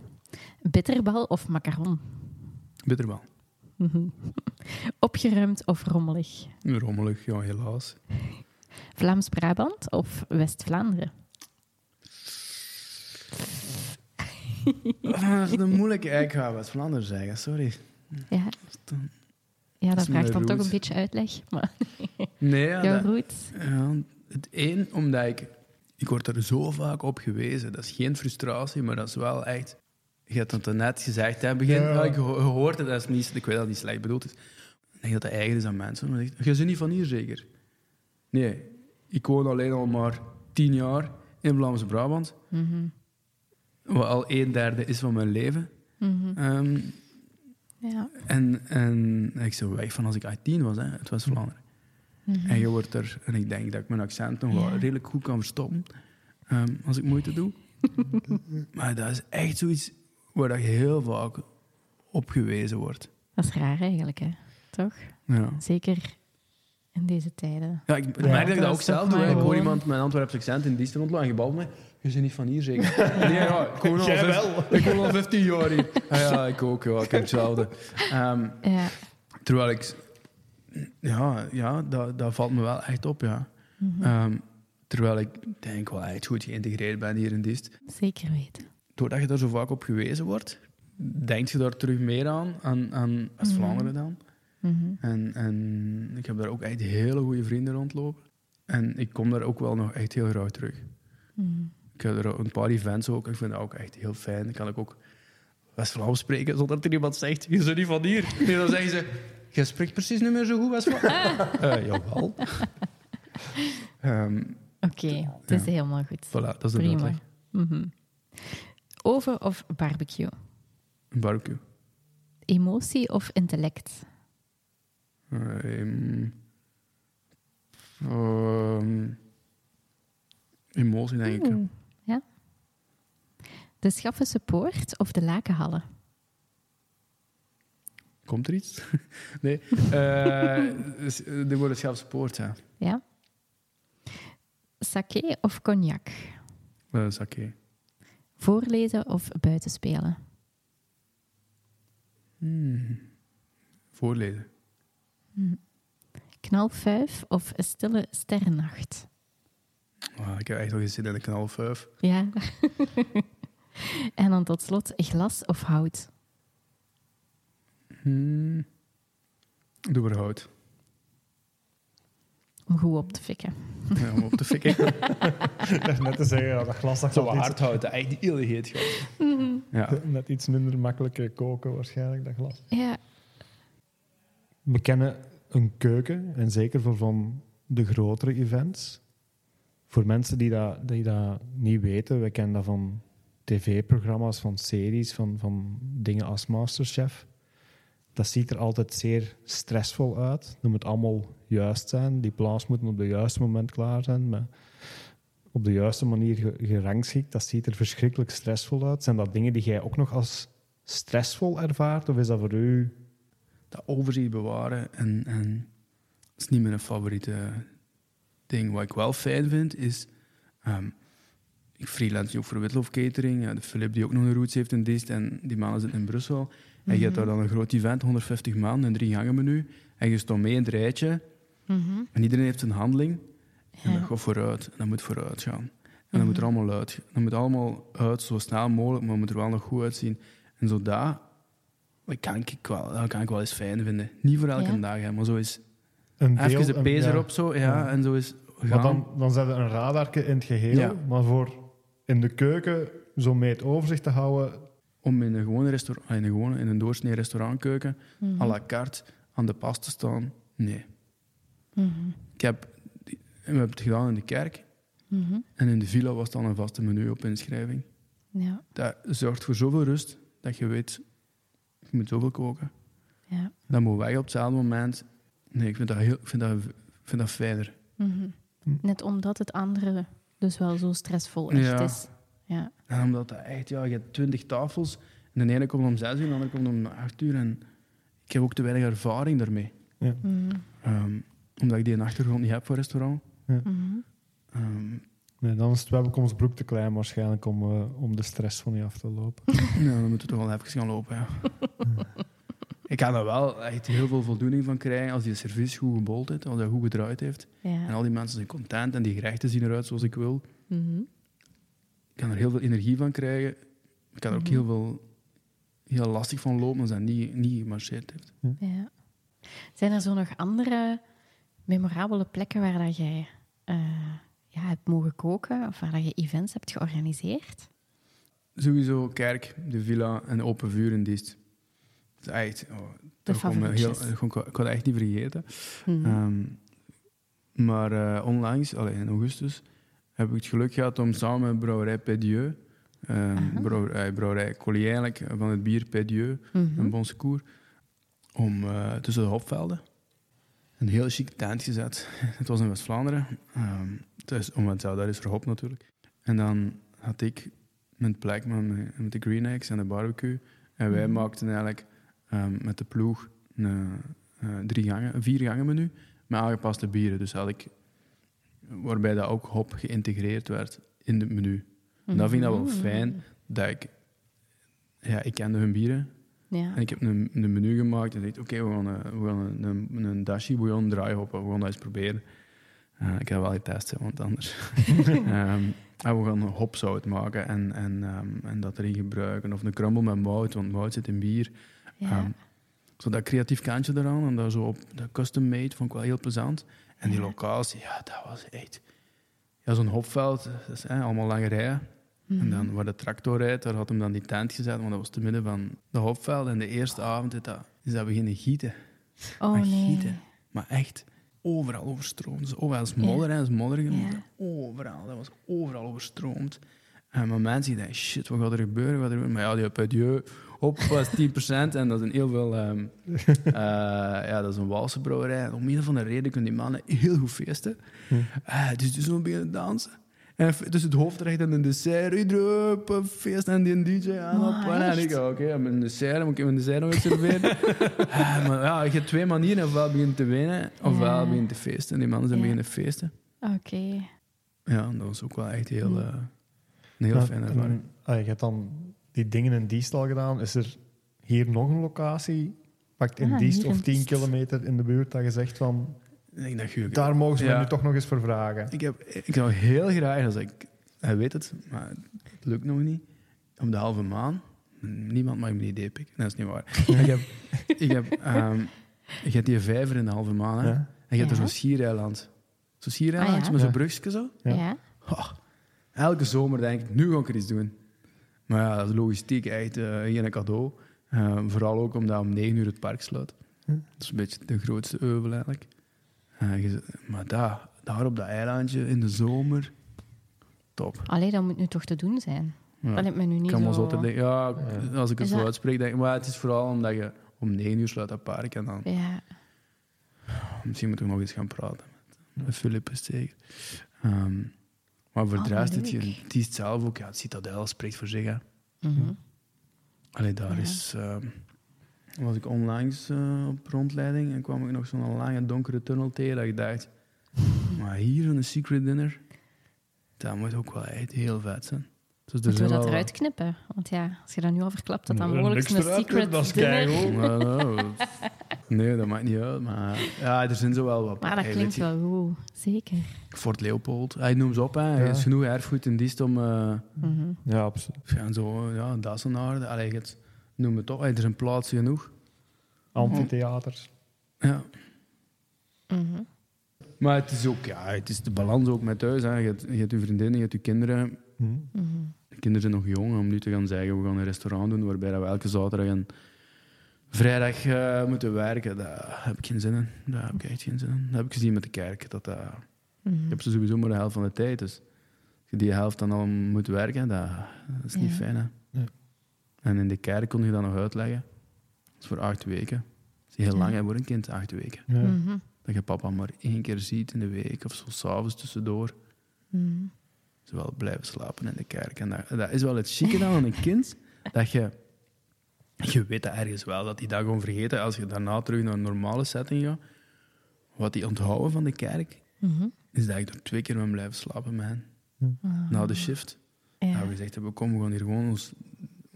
bitterbal of macaron. Bitterbal. Mhm. Opgeruimd of rommelig. Rommelig, ja, helaas. Vlaams-Brabant of West-Vlaanderen. Dat is een moeilijke. Ik ga West-Vlaanderen zeggen, sorry. Ja, ja dat vraagt dan toch een beetje uitleg. Maar Nee, ja, jouw dat- route? Ja, het één, omdat ik... Ik word er zo vaak op gewezen. Dat is geen frustratie, maar dat is wel echt... Je hebt het net gezegd, hè, begin, Ja. ik ho- gehoord het, dat is niet, ik weet dat het niet slecht bedoeld is. Ik denk dat het eigen is aan mensen. Maar je bent niet van hier zeker? Nee, ik woon alleen al maar tien jaar in Vlaams-Brabant. Mhm. Wat al een derde is van mijn leven. Mhm. Ehm, Ja. en, en ik zou weg van als ik 18 was, hè, het was Vlaanderen. Mhm. En je wordt er, en ik denk dat ik mijn accent nog wel redelijk goed kan verstoppen ehm, als ik moeite doe. maar dat is echt zoiets waar dat je heel vaak op gewezen wordt. Dat is raar eigenlijk, hè? Toch? Ja. Zeker in deze tijden. Ja, ik Ja, merk dat ik dat ook zelf doe. Ik hoor iemand met een Antwerps accent in dienst rondlopen en je balt me. Je bent niet van hier, zeker? nee, ja, ik woon al, Jij vijf- wel. ik woon al 15 jaar hier. Ah, ja, ik ook. Ja, ik heb hetzelfde. Ehm, Ja. terwijl ik... Ja, ja dat, dat valt me wel echt op, ja. Mhm. Ehm, terwijl ik denk wel echt goed geïntegreerd ben hier in Diest. Zeker weten. Doordat je daar zo vaak op gewezen wordt, denk je daar terug meer aan, aan, aan West-Vlaanderen dan. Mhm. En, en ik heb daar ook echt hele goede vrienden rondlopen. En ik kom daar ook wel nog echt heel graag terug. Mhm. Ik heb er een paar events ook. Ik vind dat ook echt heel fijn. Dan kan ik ook West-Vlaams spreken zonder dat er iemand zegt: Je bent niet van hier. Nee, dan zeggen ze: Je spreekt precies niet meer zo goed West-Vlaams. Eh, jawel. Ehm, Oké, het is Ja. helemaal goed. voilà, dat is de Prima. Mhm. Oven of barbecue? Barbecue. Emotie of intellect? Ehm, ehm, emotie, denk ik. De Schaffense Poort of de Lakenhallen? Komt er iets? nee. Eh dus, de worden Schelfspoort, ja. Ja. Sake of cognac? Dat is oké. Voorlezen of buitenspelen? Hmm. Voorlezen. Knalfuif of stille sterrennacht? Ah, ik heb echt nog geen zin in een knalfuif. Ja. en dan tot slot glas of hout? Hmm. Doe maar hout. Om goed op te fikken. Ja, om op te fikken. Ik dacht net te zeggen, ja, dat glas dat Zo gaat hard hout, echt heel heet gaat. Ja. iets, net iets minder makkelijk eh, koken waarschijnlijk, dat glas. Ja. We kennen een keuken, en zeker voor van de grotere events. Voor mensen die dat, die dat niet weten, we kennen dat van tv-programma's, van series, van, van dingen als Masterchef. Dat ziet er altijd zeer stressvol uit. Dat moet allemaal juist zijn. Die plaats moeten op het juiste moment klaar zijn. Maar op de juiste manier ge- gerangschikt. Dat ziet er verschrikkelijk stressvol uit. Zijn dat dingen die jij ook nog als stressvol ervaart? Of is dat voor u Dat overzicht bewaren en, en is niet mijn favoriete ding. Wat ik wel fijn vind, is... ehm, ik freelance nu ook voor Witlof Catering. Ja, de Philip die ook nog een roots heeft in Dist en die mannen zitten in Brussel. En je hebt daar dan een groot event, 150 man, een drie gangen menu. En je stond mee in het rijtje Mhm. en iedereen heeft zijn handeling. En dat Ja. gaat vooruit. En dat moet vooruit gaan. En dat moet er allemaal uit. Dat moet allemaal uit, zo snel mogelijk, maar het moet er wel nog goed uitzien. En zo dat, dat kan ik wel, dat kan ik wel eens fijn vinden. Niet voor elke Ja. dag, hè, maar zo is een deel... even de een- pees ja. erop, zo, ja, Ja. en zo is gaan. Maar dan, dan zet je een radarke in het geheel. Ja. Maar voor in de keuken zo mee het overzicht te houden... Om in een gewone restaurant, in een, gewone, in een doorsnee restaurantkeuken, Mhm. à la carte, aan de pas te staan, nee. Mhm. Ik heb, we hebben het gedaan in de kerk. Mhm. En in de villa was dan een vaste menu op inschrijving. Ja, Dat zorgt voor zoveel rust dat je weet, je moet zoveel koken. ja. Dat moet weg op hetzelfde moment. Nee, ik vind dat, heel, ik vind dat, ik vind dat fijner. Mhm. Net omdat het andere dus wel zo stressvol echt Ja. is. Ja. En omdat dat echt, ja, je hebt twintig tafels. En de ene komt om zes uur, de andere komt om acht uur. En ik heb ook te weinig ervaring daarmee. Mhm. Ehm, omdat ik die een achtergrond niet heb voor restaurant. Mhm. Ehm, Nee, dan is het Webbekomstbroek te klein waarschijnlijk om, eh, om de stress van je af te lopen. nou, dan moeten we toch wel even gaan lopen, ja. ik kan er wel echt heel veel voldoening van krijgen als die service goed gebold heeft, als hij goed gedraaid heeft. En al die mensen zijn content en die gerechten zien eruit zoals ik wil. Mhm. Ik kan er heel veel energie van krijgen. Ik kan er ook Mhm. heel veel heel lastig van lopen als dat niet, niet gemarcheerd heeft. Ja. Zijn er zo nog andere memorabele plekken waar dat jij eh, ja, hebt mogen koken of waar dat je events hebt georganiseerd? Sowieso kerk, de villa en de open vuur in Diest. Echt... Oh, dat heel, kan dat echt niet vergeten. Mhm. Ehm, maar eh, onlangs, allee, in augustus, heb ik het geluk gehad om samen met brouwerij Pedieu, um, Aha. brouwerij, brouwerij Collier eigenlijk, van het bier Pedieu, Mhm. een Bonsecours, om eh, tussen de hopvelden een heel chique tent gezet. Het was in West-Vlaanderen, ehm dus, omdat ja, dat is voor hop natuurlijk. En dan had ik mijn plek met, met de green eggs en de barbecue. En wij Mhm. maakten eigenlijk ehm, met de ploeg een, eh, drie gangen, een vier gangen menu met aangepaste bieren. Dus had ik, waarbij dat ook hop geïntegreerd werd in het menu. En dat vind ik dat wel Mhm. fijn, dat ik... Ja, ik kende hun bieren. Ja. En ik heb een, een menu gemaakt en dacht, oké, we gaan, een, we gaan een, een, een dashi bouillon draaihoppen. We gaan dat eens proberen. Eh, ik heb wel getest, want anders... Ehm, en we gaan een hopzout maken en, en, ehm, en dat erin gebruiken. Of een crumble met mout, want mout zit in bier. Ja. Ehm, zo dat creatief kantje eraan en dat zo op dat custom made vond ik wel heel plezant. En die locatie, ja, dat was echt... Ja, zo'n hopveld, dat is hè, allemaal lange rijen. Mhm. En dan waar de tractor rijdt, daar had hem dan die tent gezet, want dat was te midden van de hopveld. En de eerste avond is dat, is dat beginnen gieten. oh maar nee. gieten. Maar echt overal overstroomd. Dus overal is modder, is modder. Ja. Overal, dat was overal overstroomd. En maar mensen dachten, shit, wat gaat er gebeuren? Wat er gebeuren? Maar ja, die hop, was 10%. En dat is een heel veel... ehm, eh, ja, dat is een Walse brouwerij. En om een of andere reden kunnen die mannen heel goed feesten. Eh, dus dus we beginnen dansen. En tussen het hoofdrecht en een dessert, iedereen op een feest en die DJ aan. Maar op. En ik, oké, okay, mijn dessert, moet ik mijn dessert nog eens serveren? Eh, maar ja, je hebt twee manieren. Ofwel begint te winnen, ofwel Ja. begint te feesten. En die mannen zijn Ja. beginnen feesten. Oké. Ja, dat was ook wel echt heel, eh, een heel Ja, fijne ervaring. ah, je hebt dan die dingen in Diest al gedaan. Is er hier nog een locatie? Pakt in Ah, Diest hier of in 10 Diest. kilometer in de buurt dat je zegt van... Ik denk dat je... Daar mogen ze me nu toch nog eens voor vragen. Ik, heb, ik zou heel graag, als ik, hij weet het, maar het lukt nog niet, op de halve maan. Niemand mag me die idee pikken. Dat is niet waar. ik heb, ik heb, ehm, je hebt die vijver in de halve maan, hè? Ja? en je hebt er zo'n schiereiland. Zo'n schiereiland Ah, ja? met zo'n Ja. brugje zo. Ja. Ja. Oh, elke zomer denk ik, nu ga ik er iets doen. Maar ja, dat is logistiek echt eh, geen cadeau. Eh, vooral ook omdat om negen uur het park sluit. Hm. Dat is een beetje de grootste euvel eigenlijk. Eh, je- maar daar, daar op dat eilandje in de zomer, top. Allee, dat moet nu toch te doen zijn. Ja. Dat lijkt me nu Ik niet kan wel zo... denken, ja, Ja. als ik het Is zo dat- uitspreek, denk ik, maar het is vooral omdat je om negen uur sluit dat park en dan Ja. misschien moet ik nog eens gaan praten met, met zeker. Ehm, maar voor Oh, de rest, het, is zelf ook, ja, het Citadel spreekt voor zich. Hè. Allee, daar Ja. is... ehm, was ik onlangs eh, op rondleiding en kwam ik nog zo'n lange donkere tunnel tegen dat ik dacht... Maar hier zo'n secret dinner, dat moet ook wel echt heel vet zijn. Dus Moeten we dat eruit knippen? Want ja, als je dat nu al verklapt, dat dan mogelijk een eruit secret knippen, dat is dinner... nou, nee, dat maakt niet uit. Maar ja, er zijn zo wel wat... Maar dat Hey, klinkt je, wel goed. Zeker. Fort Leopold, hij noemt ze op. Hè. Er Ja. is genoeg erfgoed in Diest om... eh, Mhm. Ja, absoluut. ja, zo, ja, Dassenaarde. Allee, het, noem het op. Hey, er zijn plaatsen genoeg. Amphitheaters. Ja. Mhm. Maar het is ook, ja, het is de balans ook met thuis. Hè. Je, hebt, je hebt je vriendinnen, je hebt je kinderen. Hm. Mhm. De kinderen zijn nog jong om nu te gaan zeggen, we gaan een restaurant doen waarbij we elke zaterdag en vrijdag eh, moeten werken. Daar heb ik geen zin in. Daar heb ik echt geen zin in. Dat heb ik gezien met de kerk. Dat, dat, Mhm. ik heb ze sowieso maar de helft van de tijd. Dus je die helft dan al moet werken, dat, dat is niet Ja. fijn. Hè? Ja. En in de kerk kon je dat nog uitleggen. Dat is voor acht weken. Dat is heel Ja. lang hè, voor een kind, acht weken. Ja. Mhm. Dat je papa maar één keer ziet in de week of zo s'avonds tussendoor. Mhm. Ze wel blijven slapen in de kerk. En dat, dat is wel het chique dan aan een kind, dat je... Je weet dat ergens wel, dat die dat gewoon vergeten. Als je daarna terug naar een normale setting gaat, wat die onthouden van de kerk, Mhm. is dat ik er twee keer ben blijven slapen met hen. Na de shift. Ja. Dat we gezegd hebben, kom, we gaan hier gewoon ons,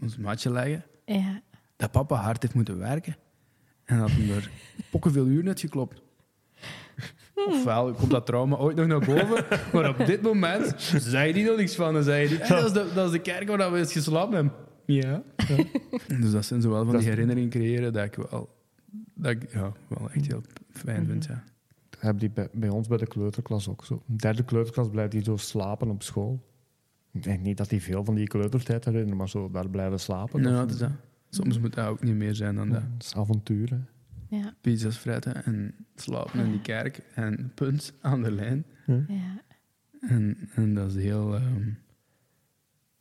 ons matje leggen. Ja. Dat papa hard heeft moeten werken. En dat hij er pokken veel uur net geklopt. Ofwel komt dat trauma ooit nog naar boven, maar op dit moment zei hij er niks van. Dan zei hij, "Hey, dat, is de, dat is de kerk waar we eens geslapen hebben. Ja. Dus dat zijn zo wel van Dat die herinneringen creëren dat ik wel, dat ik, ja, wel echt heel fijn vind. Ja. Dat hebben die bij, bij ons bij de kleuterklas ook zo. In de derde kleuterklas blijft die zo slapen op school. Ik denk niet dat hij veel van die kleutertijd herinnert, maar zo daar blijven slapen. Nou, dat, is dat. Soms moet dat ook niet meer zijn dan dat. dat is avontuur. hè. Ja. Pizza's fretten en slapen in die kerk en punt aan de lijn. Ja. En, en dat is heel... ehm,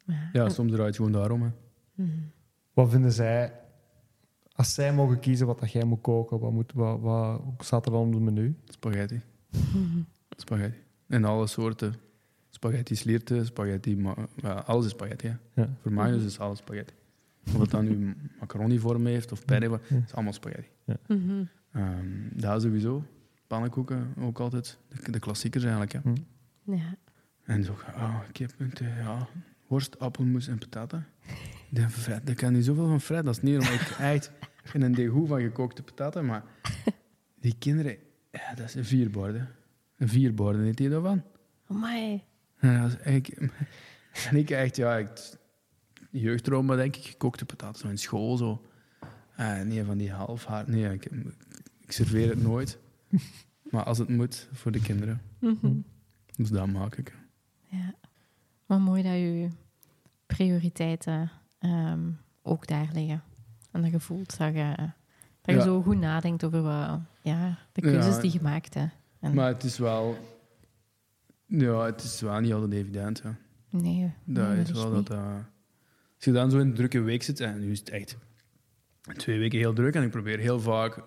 Ja. ja, soms draait het gewoon daarom. Hè. Mhm. Wat vinden zij, als zij mogen kiezen wat dat jij moet koken, wat, moet, wat, wat staat er dan op het menu? Spaghetti. Mhm. Spaghetti. En alle soorten. Spaghetti slierten, spaghetti... ma- ja, alles is spaghetti, hè. Ja. Voor mij is alles spaghetti. Of het dan nu macaroni-vorm heeft of penne, het Ja. is allemaal spaghetti. Mhm. Ehm dat sowieso. Pannenkoeken ook altijd. De, de klassiekers eigenlijk, hè. Ja. En zo, oh, kip, eh, ja, worst, appelmoes en pataten. De Fred, kan niet zoveel van Fred. Dat is niet omdat ik echt in een degoe van gekookte pataten, maar die kinderen, ja, dat is een vier borden. Een vier borden, niet die daarvan. Amai. En, dat en ik echt, ja, ik, jeugdtrauma denk ik, gekookte pataten zo in school zo. Eh, nee, van die half haar, nee, ik, ik serveer het nooit. Maar als het moet, voor de kinderen. Mhm. Dus dat maak ik. Ja. Maar mooi dat je prioriteiten ehm, ook daar liggen. En dat je voelt dat je, dat je Ja. zo goed nadenkt over wat, ja, de keuzes Ja. die je maakt. Hè. En, Maar het is wel... Ja, het is wel niet altijd evident. Hè. nee, Dat nee, is wel dat... dat- als je dan zo in een drukke week zit, en nu is het echt twee weken heel druk, en ik probeer heel vaak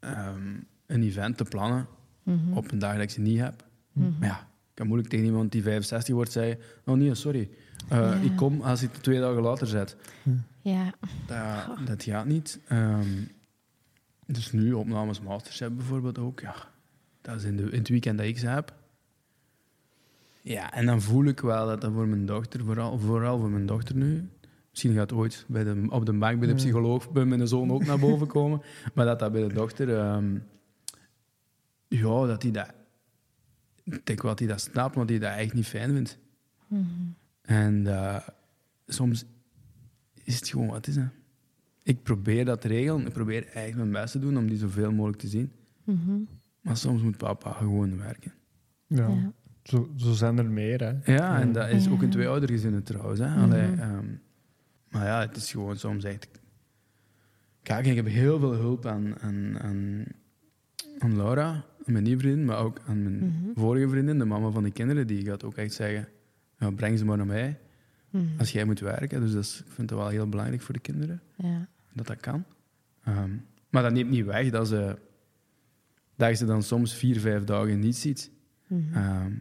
ehm, een event te plannen Mhm. op een dag dat ik ze niet heb. Mhm. Maar ja, ik kan moeilijk tegen iemand die 65 wordt zeggen, oh nee, sorry, Eh, Ja. ik kom als het twee dagen later zet. Ja, Dat, dat gaat niet. Ehm, dus nu, opnames Masterchef bijvoorbeeld ook, ja. Dat is in, de, in het weekend dat ik ze heb. Ja, en dan voel ik wel dat dat voor mijn dochter, vooral, vooral voor mijn dochter nu... Misschien gaat het ooit bij de, op de bank bij de psycholoog bij mijn zoon ook naar boven komen. Maar dat dat bij de dochter... ehm, ja, dat hij dat... Ik denk wel dat hij dat snapt, maar dat hij dat echt niet fijn vindt. Mhm. En eh, soms is het gewoon wat is. Hè. Ik probeer dat te regelen. Ik probeer eigenlijk mijn best te doen om die zoveel mogelijk te zien. Mhm. Maar soms moet papa gewoon werken. Ja. Ja. Zo, zo zijn er meer, hè. Ja, en dat is ook in twee oudergezinnen trouwens. Hè. Ehm, maar ja, het is gewoon soms echt... Kijk, ik heb heel veel hulp aan, aan, aan, aan Laura, aan mijn nieuwe vriendin, maar ook aan mijn Mhm. vorige vriendin, de mama van de kinderen. Die gaat ook echt zeggen, ja, breng ze maar naar mij Mhm. als jij moet werken. Dus dat is, ik vind het wel heel belangrijk voor de kinderen. Ja. dat dat kan. Ehm, maar dat neemt niet weg dat, ze, dat je ze dan soms vier, vijf dagen niet ziet. Mhm. Ehm,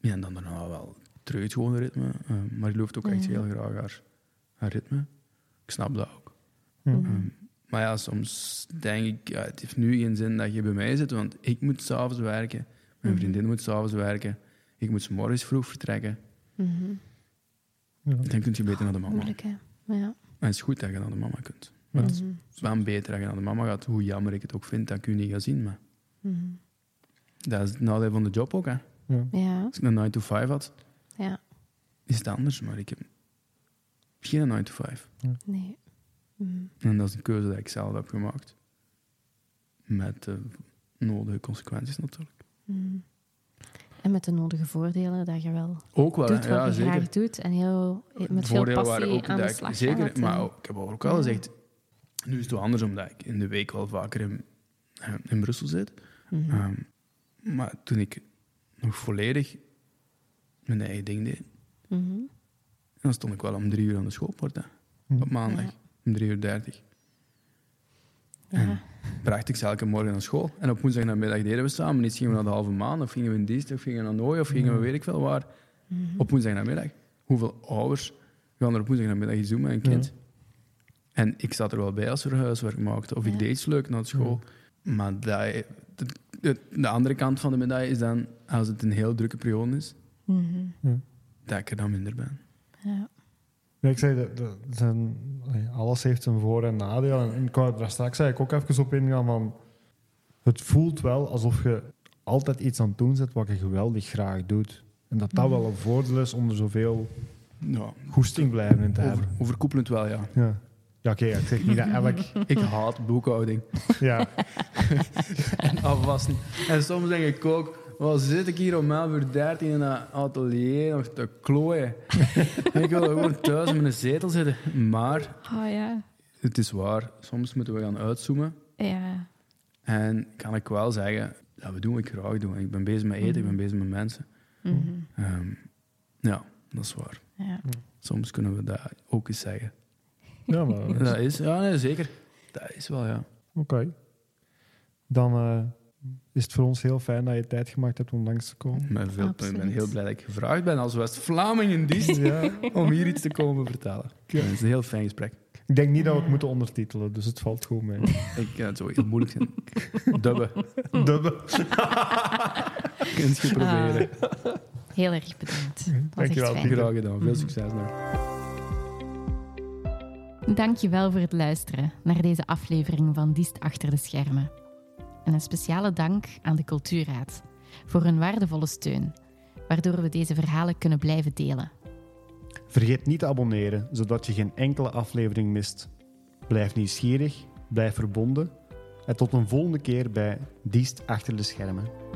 ja, en dan daarna wel terug het gewone ritme. Ehm, maar je loopt ook echt heel graag haar, haar ritme. Ik snap dat ook. Mhm. Maar ja, soms denk ik, ja, het heeft nu geen zin dat je bij mij zit, want ik moet s'avonds werken. Mijn vriendin moet s'avonds werken. Ik moet morgens vroeg vertrekken. Mhm. Ja. Dan kun je beter naar de mama. Moeilijk, hè? Ja. En het is goed dat je naar de mama kunt. Maar het is Mhm. Het is wel beter dat je naar de mama gaat, hoe jammer ik het ook vind dat ik u niet ga zien. Maar Mhm. dat is het nadeel van de job ook. Hè. Ja. Ja, Als ik een 9 to 5 had, ja, is het anders. Maar ik heb geen 9 to 5. nee. En dat is een keuze die ik zelf heb gemaakt. Met de nodige consequenties natuurlijk. Mhm. En met de nodige voordelen dat je wel Ook wel, doet wat ja, je zeker. graag doet en heel, met veel Voordelen passie waren ook aan de slag Zeker, gaat. maar ook, ik heb ook al Ja. gezegd, nu is het wel anders omdat ik in de week wel vaker in, eh, in Brussel zit. Mhm. Ehm, maar toen ik nog volledig mijn eigen ding deed. Mhm. En dan stond ik wel om drie uur aan de schoolpoort. Hè. Hm. Op maandag. Ja. Om drie uur dertig. Ja. bracht ik ze elke morgen naar school. En op woensdagnamiddag deden we samen iets. Gingen we naar de halve maan, of gingen we in dienst, of gingen we naar Nooi, of gingen we weet ik veel waar. Mhm. Op woensdagnamiddag. Hoeveel ouders gaan er op woensdagnamiddag iets doen met een kind? En ik zat er wel bij als we huiswerk maakten. Of ik deed iets leuk na school. Maar dat, de, de, de andere kant van de medaille is dan, als het een heel drukke periode is, Mhm. dat ik er dan minder ben. Ja. Ja, ik zei, dat, dat zijn, allee, alles heeft zijn voor- en nadeel. En, en ik wou daar straks eigenlijk ook even op ingaan van... Het voelt wel alsof je altijd iets aan het doen bent wat je geweldig graag doet. En dat dat wel een voordeel is om er zoveel Ja, goesting blijven in te over, hebben. overkoepelend wel, ja. Ja, ja oké, ik zeg niet dat elk... Ik haat boekhouding. Ja, en afwassen. En soms denk ik ook, wel zit ik hier om 11 uur 13 in dat atelier nog te klooien. ik wil gewoon thuis in mijn zetel zitten. Maar Oh ja. het is waar, soms moeten we gaan uitzoomen. Ja. En kan ik wel zeggen, dat we doen wat ik graag doe. Ik ben bezig met eten, ik ben bezig met mensen. Mhm. Ehm, ja, dat is waar. ja. Soms kunnen we dat ook eens zeggen. ja maar... Dat is, ja, nee, zeker. Dat is wel, ja. Oké. Dan eh, is het voor ons heel fijn dat je tijd gemaakt hebt om langs te komen. Met veel, ik ben heel blij dat ik gevraagd ben als West-Vlaming in dienst Ja. om hier iets te komen vertellen. Ja, het is een heel fijn gesprek. Ik denk niet dat we het moeten ondertitelen, dus het valt goed mee. Ik, ja, het zou heel moeilijk zijn. Dubben. Dubbe. Kunt je proberen. Heel erg bedankt. Dankjewel. Graag gedaan. Veel succes nog. Dankjewel voor het luisteren naar deze aflevering van Diest Achter de Schermen. En een speciale dank aan de Cultuurraad voor hun waardevolle steun, waardoor we deze verhalen kunnen blijven delen. Vergeet niet te abonneren, zodat je geen enkele aflevering mist. Blijf nieuwsgierig, blijf verbonden en tot een volgende keer bij Diest Achter de Schermen.